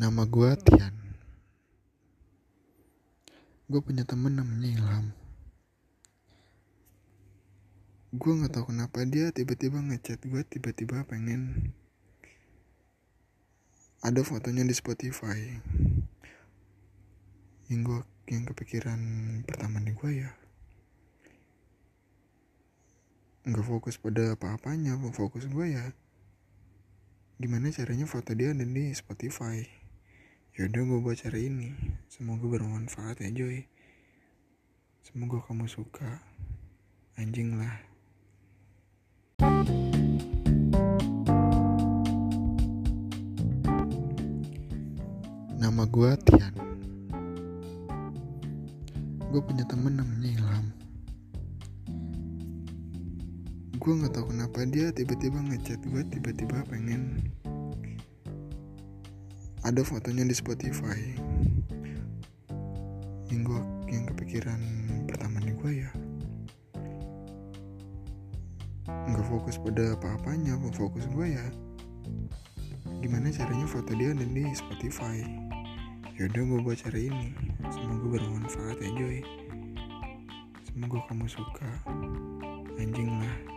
Nama gue Tian. Gue punya temen namanya Ilham. Gue nggak tahu kenapa dia tiba-tiba ngechat gue tiba-tiba pengen ada fotonya di Spotify. Yang gue yang kepikiran pertama nih gue ya nggak fokus pada apa-apanya fokus gue ya gimana caranya foto dia ada di Spotify yaudah gue buat cara ini. Semoga bermanfaat ya Joy. Semoga kamu suka. Anjing lah. Nama gue Tian. Gue punya temen namanya Ilham. Gue nggak tahu kenapa dia tiba-tiba ngechat gue tiba-tiba pengen ada fotonya di Spotify. Yang gue yang kepikiran pertama nih gue ya nggak fokus pada apa-apanya fokus gue ya gimana caranya foto dia ada di Spotify. Yaudah gue buat cara ini. Semoga bermanfaat ya Joy. Semoga kamu suka. Anjing lah